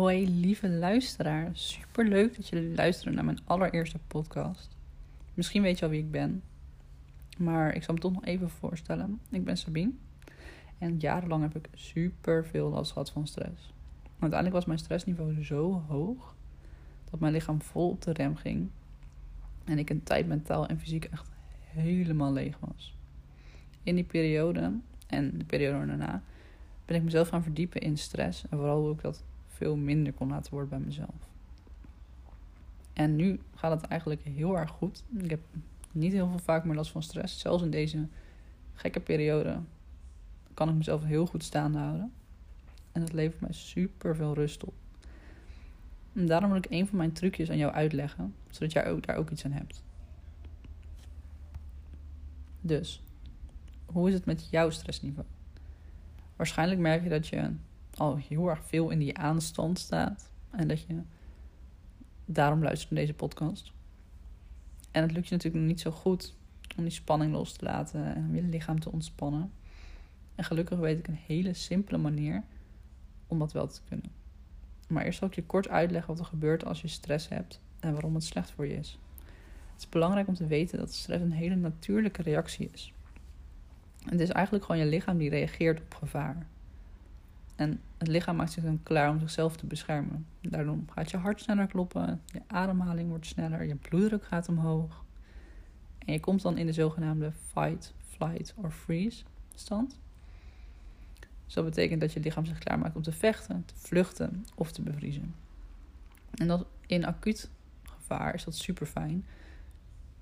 Hoi lieve luisteraar, super leuk dat je luistert naar mijn allereerste podcast. Misschien weet je al wie ik ben, maar ik zal me toch nog even voorstellen. Ik ben Sabine en jarenlang heb ik super veel last gehad van stress. Uiteindelijk was mijn stressniveau zo hoog dat mijn lichaam vol op de rem ging en ik een tijd mentaal en fysiek echt helemaal leeg was. In die periode en de periode daarna ben ik mezelf gaan verdiepen in stress en vooral hoe ik dat veel minder kon laten worden bij mezelf. En nu gaat het eigenlijk heel erg goed. Ik heb niet heel veel vaak meer last van stress. Zelfs in deze gekke periode kan ik mezelf heel goed staande houden. En dat levert mij super veel rust op. En daarom wil ik een van mijn trucjes aan jou uitleggen, zodat jij ook daar ook iets aan hebt. Dus, hoe is het met jouw stressniveau? Waarschijnlijk merk je dat je al heel erg veel in die aanstand staat. En dat je daarom luistert naar deze podcast. En het lukt je natuurlijk nog niet zo goed om die spanning los te laten en om je lichaam te ontspannen. En gelukkig weet ik een hele simpele manier om dat wel te kunnen. Maar eerst zal ik je kort uitleggen wat er gebeurt als je stress hebt en waarom het slecht voor je is. Het is belangrijk om te weten dat stress een hele natuurlijke reactie is. Het is eigenlijk gewoon je lichaam die reageert op gevaar. En het lichaam maakt zich dan klaar om zichzelf te beschermen. Daardoor gaat je hart sneller kloppen, je ademhaling wordt sneller, je bloeddruk gaat omhoog. En je komt dan in de zogenaamde fight, flight or freeze stand. Dus dat betekent dat je lichaam zich klaarmaakt om te vechten, te vluchten of te bevriezen. En dat in acuut gevaar is dat super fijn.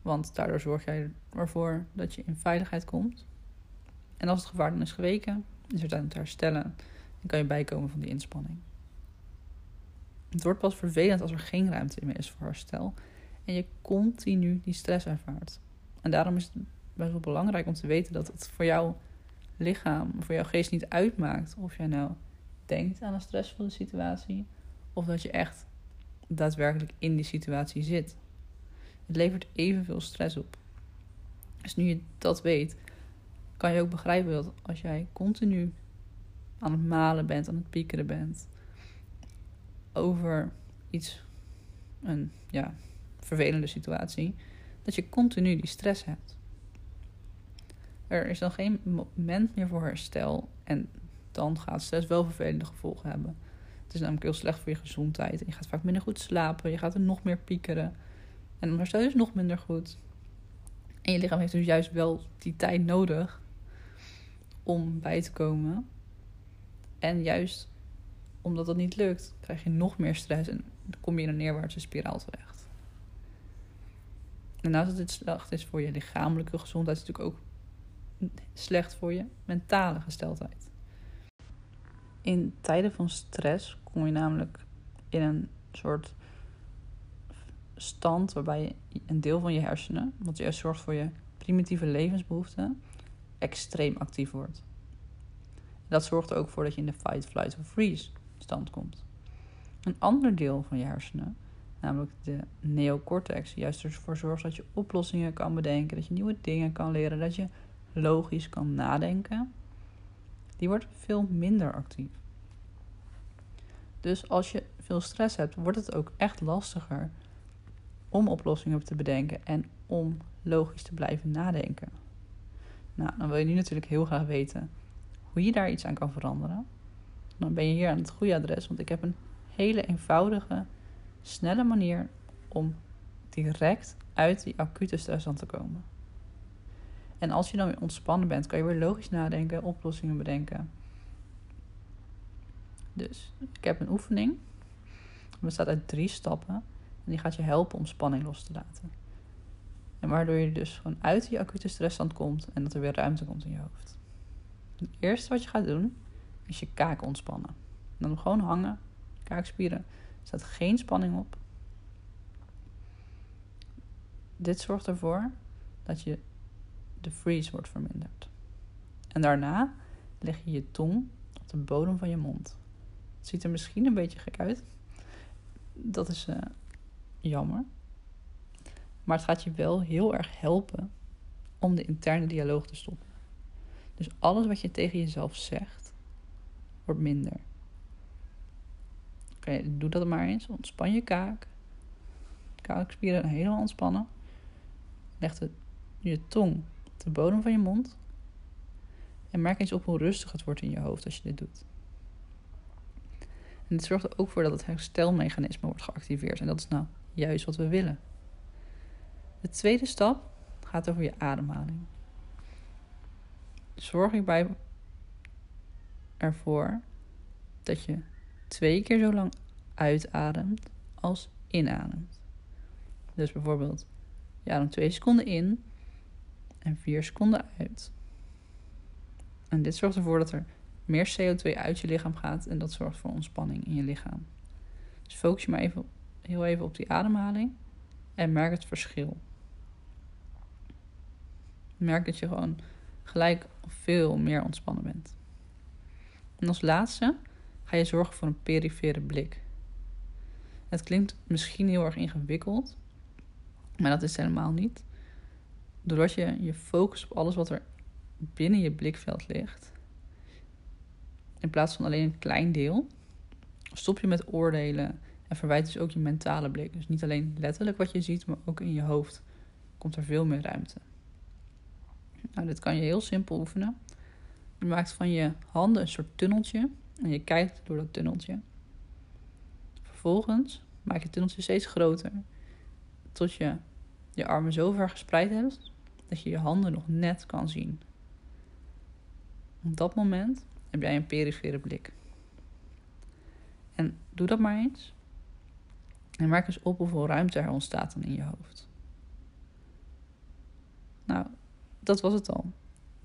Want daardoor zorg jij ervoor dat je in veiligheid komt. En als het gevaar dan is geweken, is er tijd om te herstellen dan kan je bijkomen van die inspanning. Het wordt pas vervelend als er geen ruimte meer is voor herstel en je continu die stress ervaart. En daarom is het best wel belangrijk om te weten dat het voor jouw lichaam, voor jouw geest niet uitmaakt of jij nou denkt aan een stressvolle situatie of dat je echt daadwerkelijk in die situatie zit. Het levert evenveel stress op. Dus nu je dat weet, kan je ook begrijpen dat als jij continu aan het malen bent, aan het piekeren bent over iets, een ja, vervelende situatie, dat je continu die stress hebt. Er is dan geen moment meer voor herstel en dan gaat stress wel vervelende gevolgen hebben. Het is namelijk heel slecht voor je gezondheid. En je gaat vaak minder goed slapen. Je gaat er nog meer piekeren. En dan herstel je dus nog minder goed. En je lichaam heeft dus juist wel die tijd nodig om bij te komen. En juist omdat dat niet lukt, krijg je nog meer stress en kom je in een neerwaartse spiraal terecht. En naast dat dit slecht is voor je lichamelijke gezondheid, is het natuurlijk ook slecht voor je mentale gesteldheid. In tijden van stress kom je namelijk in een soort stand waarbij een deel van je hersenen, wat juist zorgt voor je primitieve levensbehoeften, extreem actief wordt. Dat zorgt er ook voor dat je in de fight, flight of freeze stand komt. Een ander deel van je hersenen, namelijk de neocortex, juist ervoor zorgt dat je oplossingen kan bedenken, dat je nieuwe dingen kan leren, dat je logisch kan nadenken, die wordt veel minder actief. Dus als je veel stress hebt, wordt het ook echt lastiger om oplossingen te bedenken en om logisch te blijven nadenken. Nou, dan wil je nu natuurlijk heel graag weten hoe je daar iets aan kan veranderen, dan ben je hier aan het goede adres. Want ik heb een hele eenvoudige, snelle manier om direct uit die acute stress aan te komen. En als je dan weer ontspannen bent, kan je weer logisch nadenken, oplossingen bedenken. Dus ik heb een oefening. Het bestaat uit drie stappen. En die gaat je helpen om spanning los te laten. En waardoor je dus gewoon uit die acute stressstand komt en dat er weer ruimte komt in je hoofd. Het eerste wat je gaat doen, is je kaak ontspannen. Dan gewoon hangen, kaakspieren. Er staat geen spanning op. Dit zorgt ervoor dat je de freeze wordt verminderd. En daarna leg je je tong op de bodem van je mond. Het ziet er misschien een beetje gek uit. Dat is uh, jammer. Maar het gaat je wel heel erg helpen om de interne dialoog te stoppen. Dus alles wat je tegen jezelf zegt, wordt minder. Oké, doe dat maar eens. Ontspan je kaak. Kaakspieren helemaal ontspannen. Leg de, je tong op de bodem van je mond. En merk eens op hoe rustig het wordt in je hoofd als je dit doet. En dit zorgt er ook voor dat het herstelmechanisme wordt geactiveerd. En dat is nou juist wat we willen. De tweede stap gaat over je ademhaling. Zorg hierbij ervoor dat je twee keer zo lang uitademt als inademt. Dus bijvoorbeeld, je ademt twee seconden in en vier seconden uit. En dit zorgt ervoor dat er meer CO2 uit je lichaam gaat en dat zorgt voor ontspanning in je lichaam. Dus focus je maar even, heel even op die ademhaling en merk het verschil. Merk dat je gewoon gelijk veel meer ontspannen bent. En als laatste ga je zorgen voor een perifere blik. Het klinkt misschien heel erg ingewikkeld, maar dat is helemaal niet. Doordat je je focust op alles wat er binnen je blikveld ligt, in plaats van alleen een klein deel, stop je met oordelen en verwijt dus ook je mentale blik. Dus niet alleen letterlijk wat je ziet, maar ook in je hoofd komt er veel meer ruimte. Nou, dit kan je heel simpel oefenen. Je maakt van je handen een soort tunneltje en je kijkt door dat tunneltje. Vervolgens maak je het tunneltje steeds groter tot je je armen zo ver gespreid hebt dat je je handen nog net kan zien. Op dat moment heb jij een perifere blik. En doe dat maar eens. En merk eens op hoeveel ruimte er ontstaat dan in je hoofd. Nou, dat was het al.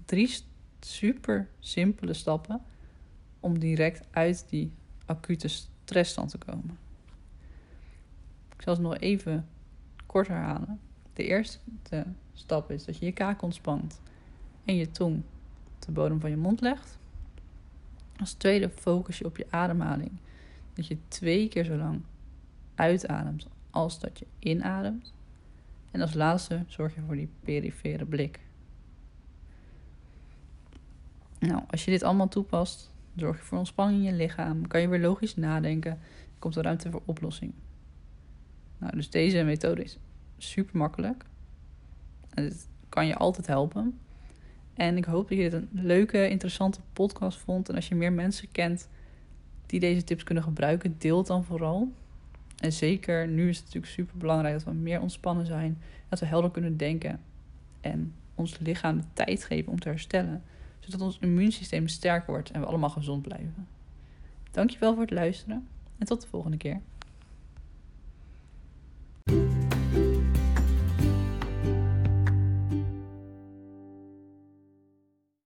Drie super simpele stappen om direct uit die acute stressstand te komen. Ik zal het nog even kort herhalen. De eerste stap is dat je je kaak ontspant en je tong op de bodem van je mond legt. Als tweede focus je op je ademhaling. Dat je twee keer zo lang uitademt als dat je inademt. En als laatste zorg je voor die perifere blik. Nou, als je dit allemaal toepast, zorg je voor ontspanning in je lichaam, kan je weer logisch nadenken, komt er ruimte voor oplossing. Nou, dus deze methode is super makkelijk. En het kan je altijd helpen. En ik hoop dat je dit een leuke, interessante podcast vond. En als je meer mensen kent die deze tips kunnen gebruiken, deel dan vooral. En zeker nu is het natuurlijk super belangrijk dat we meer ontspannen zijn. Dat we helder kunnen denken. En ons lichaam de tijd geven om te herstellen. Zodat ons immuunsysteem sterk wordt en we allemaal gezond blijven. Dankjewel voor het luisteren. En tot de volgende keer.